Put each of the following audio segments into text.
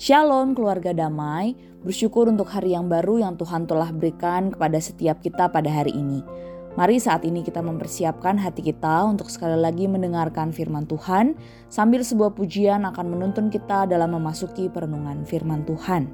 Shalom keluarga damai, bersyukur untuk hari yang baru yang Tuhan telah berikan kepada setiap kita pada hari ini. Mari saat ini kita mempersiapkan hati kita untuk sekali lagi mendengarkan firman Tuhan, sambil sebuah pujian akan menuntun kita dalam memasuki perenungan firman Tuhan.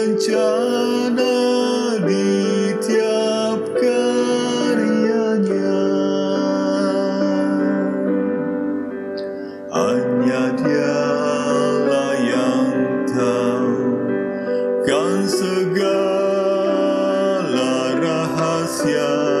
bencana di tiap karyanya. Hanya dialah yang tahu kan segala rahasia.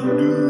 Do.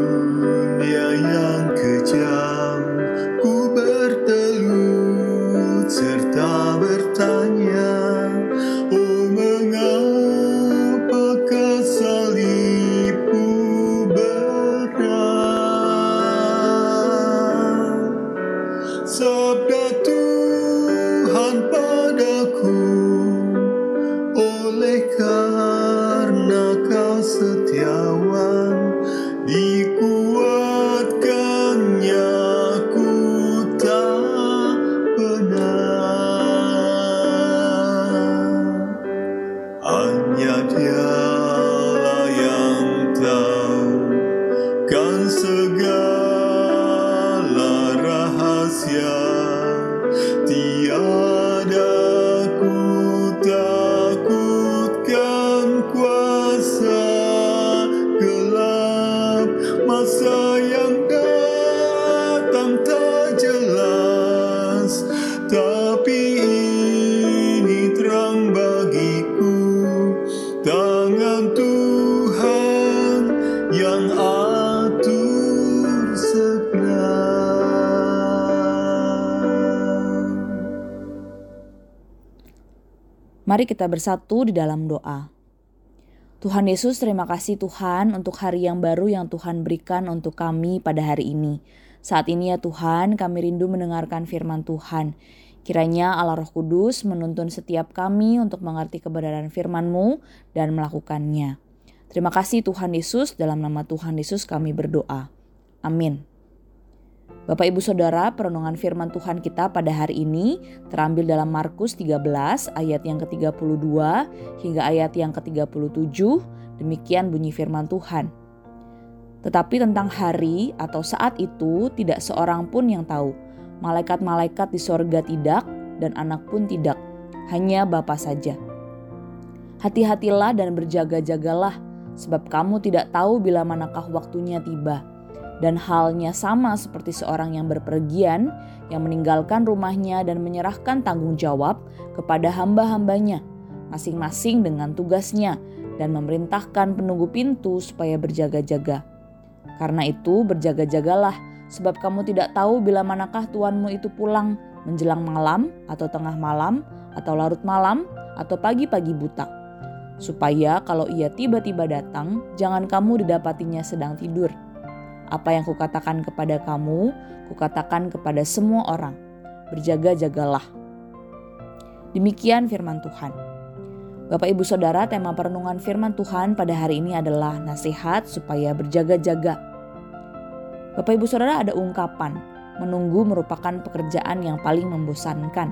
Mari kita bersatu di dalam doa. Tuhan Yesus, terima kasih Tuhan untuk hari yang baru yang Tuhan berikan untuk kami pada hari ini. Saat ini ya Tuhan, kami rindu mendengarkan firman Tuhan. Kiranya Allah Roh Kudus menuntun setiap kami untuk mengerti kebenaran firman-Mu dan melakukannya. Terima kasih Tuhan Yesus, dalam nama Tuhan Yesus kami berdoa. Amin. Bapak Ibu Saudara, perenungan firman Tuhan kita pada hari ini terambil dalam Markus 13 ayat yang ke-32 hingga ayat yang ke-37. Demikian bunyi firman Tuhan. Tetapi tentang hari atau saat itu tidak seorang pun yang tahu. Malaikat-malaikat di sorga tidak dan anak pun tidak. Hanya Bapa saja. Hati-hatilah dan berjaga-jagalah sebab kamu tidak tahu bila manakah waktunya tiba dan halnya sama seperti seorang yang berpergian yang meninggalkan rumahnya dan menyerahkan tanggung jawab kepada hamba-hambanya, masing-masing dengan tugasnya, dan memerintahkan penunggu pintu supaya berjaga-jaga. Karena itu, berjaga-jagalah, sebab kamu tidak tahu bila manakah tuanmu itu pulang menjelang malam atau tengah malam atau larut malam, atau pagi-pagi buta. Supaya kalau ia tiba-tiba datang, jangan kamu didapatinya sedang tidur. Apa yang kukatakan kepada kamu, kukatakan kepada semua orang. Berjaga-jagalah. Demikian firman Tuhan. Bapak Ibu Saudara, tema perenungan firman Tuhan pada hari ini adalah nasihat supaya berjaga-jaga. Bapak Ibu Saudara ada ungkapan, menunggu merupakan pekerjaan yang paling membosankan.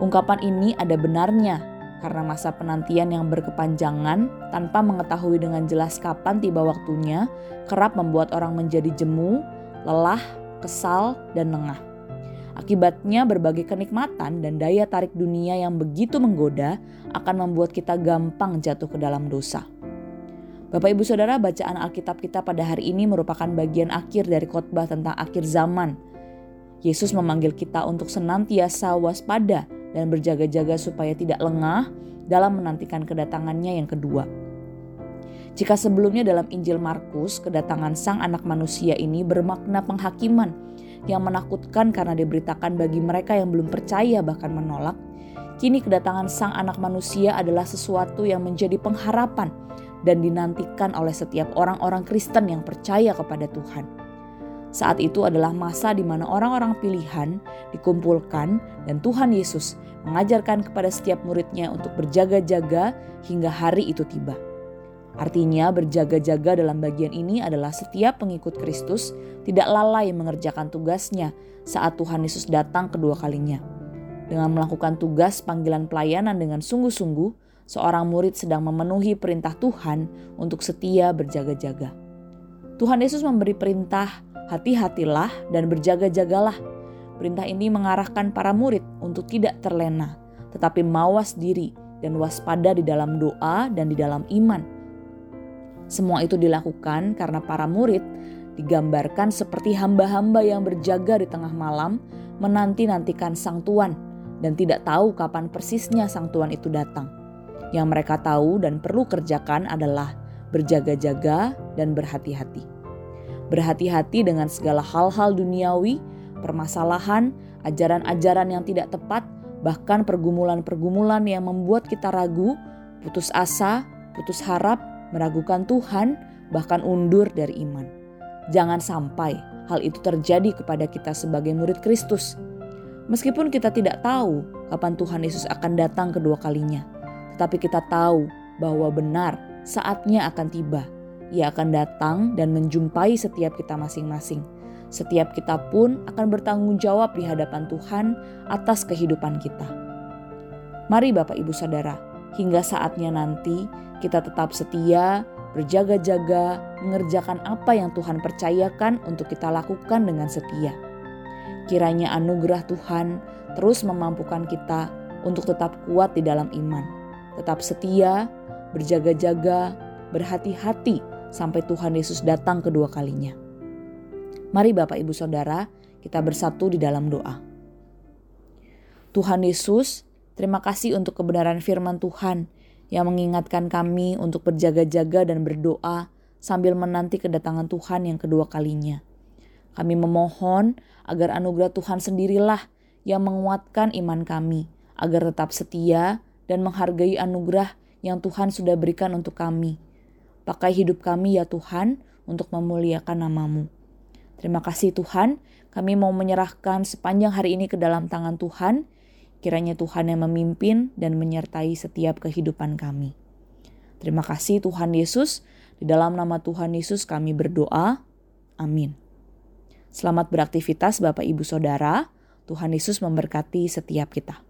Ungkapan ini ada benarnya karena masa penantian yang berkepanjangan tanpa mengetahui dengan jelas kapan tiba waktunya kerap membuat orang menjadi jemu, lelah, kesal, dan lengah. Akibatnya berbagai kenikmatan dan daya tarik dunia yang begitu menggoda akan membuat kita gampang jatuh ke dalam dosa. Bapak Ibu Saudara, bacaan Alkitab kita pada hari ini merupakan bagian akhir dari khotbah tentang akhir zaman. Yesus memanggil kita untuk senantiasa waspada dan berjaga-jaga supaya tidak lengah dalam menantikan kedatangannya yang kedua. Jika sebelumnya dalam Injil Markus, kedatangan Sang Anak Manusia ini bermakna penghakiman yang menakutkan karena diberitakan bagi mereka yang belum percaya bahkan menolak, kini kedatangan Sang Anak Manusia adalah sesuatu yang menjadi pengharapan dan dinantikan oleh setiap orang-orang Kristen yang percaya kepada Tuhan. Saat itu adalah masa di mana orang-orang pilihan dikumpulkan dan Tuhan Yesus mengajarkan kepada setiap muridnya untuk berjaga-jaga hingga hari itu tiba. Artinya berjaga-jaga dalam bagian ini adalah setiap pengikut Kristus tidak lalai mengerjakan tugasnya saat Tuhan Yesus datang kedua kalinya. Dengan melakukan tugas panggilan pelayanan dengan sungguh-sungguh, seorang murid sedang memenuhi perintah Tuhan untuk setia berjaga-jaga. Tuhan Yesus memberi perintah hati-hatilah dan berjaga-jagalah. Perintah ini mengarahkan para murid untuk tidak terlena, tetapi mawas diri dan waspada di dalam doa dan di dalam iman. Semua itu dilakukan karena para murid digambarkan seperti hamba-hamba yang berjaga di tengah malam menanti-nantikan sang tuan dan tidak tahu kapan persisnya sang tuan itu datang. Yang mereka tahu dan perlu kerjakan adalah berjaga-jaga dan berhati-hati berhati-hati dengan segala hal-hal duniawi, permasalahan, ajaran-ajaran yang tidak tepat, bahkan pergumulan-pergumulan yang membuat kita ragu, putus asa, putus harap, meragukan Tuhan, bahkan undur dari iman. Jangan sampai hal itu terjadi kepada kita sebagai murid Kristus. Meskipun kita tidak tahu kapan Tuhan Yesus akan datang kedua kalinya, tetapi kita tahu bahwa benar saatnya akan tiba ia akan datang dan menjumpai setiap kita masing-masing. Setiap kita pun akan bertanggung jawab di hadapan Tuhan atas kehidupan kita. Mari, Bapak Ibu Saudara, hingga saatnya nanti kita tetap setia, berjaga-jaga, mengerjakan apa yang Tuhan percayakan untuk kita lakukan dengan setia. Kiranya anugerah Tuhan terus memampukan kita untuk tetap kuat di dalam iman, tetap setia, berjaga-jaga, berhati-hati sampai Tuhan Yesus datang kedua kalinya. Mari Bapak Ibu Saudara, kita bersatu di dalam doa. Tuhan Yesus, terima kasih untuk kebenaran firman Tuhan yang mengingatkan kami untuk berjaga-jaga dan berdoa sambil menanti kedatangan Tuhan yang kedua kalinya. Kami memohon agar anugerah Tuhan sendirilah yang menguatkan iman kami, agar tetap setia dan menghargai anugerah yang Tuhan sudah berikan untuk kami Pakai hidup kami ya Tuhan untuk memuliakan namamu. Terima kasih Tuhan, kami mau menyerahkan sepanjang hari ini ke dalam tangan Tuhan. Kiranya Tuhan yang memimpin dan menyertai setiap kehidupan kami. Terima kasih Tuhan Yesus, di dalam nama Tuhan Yesus kami berdoa. Amin. Selamat beraktivitas Bapak Ibu Saudara. Tuhan Yesus memberkati setiap kita.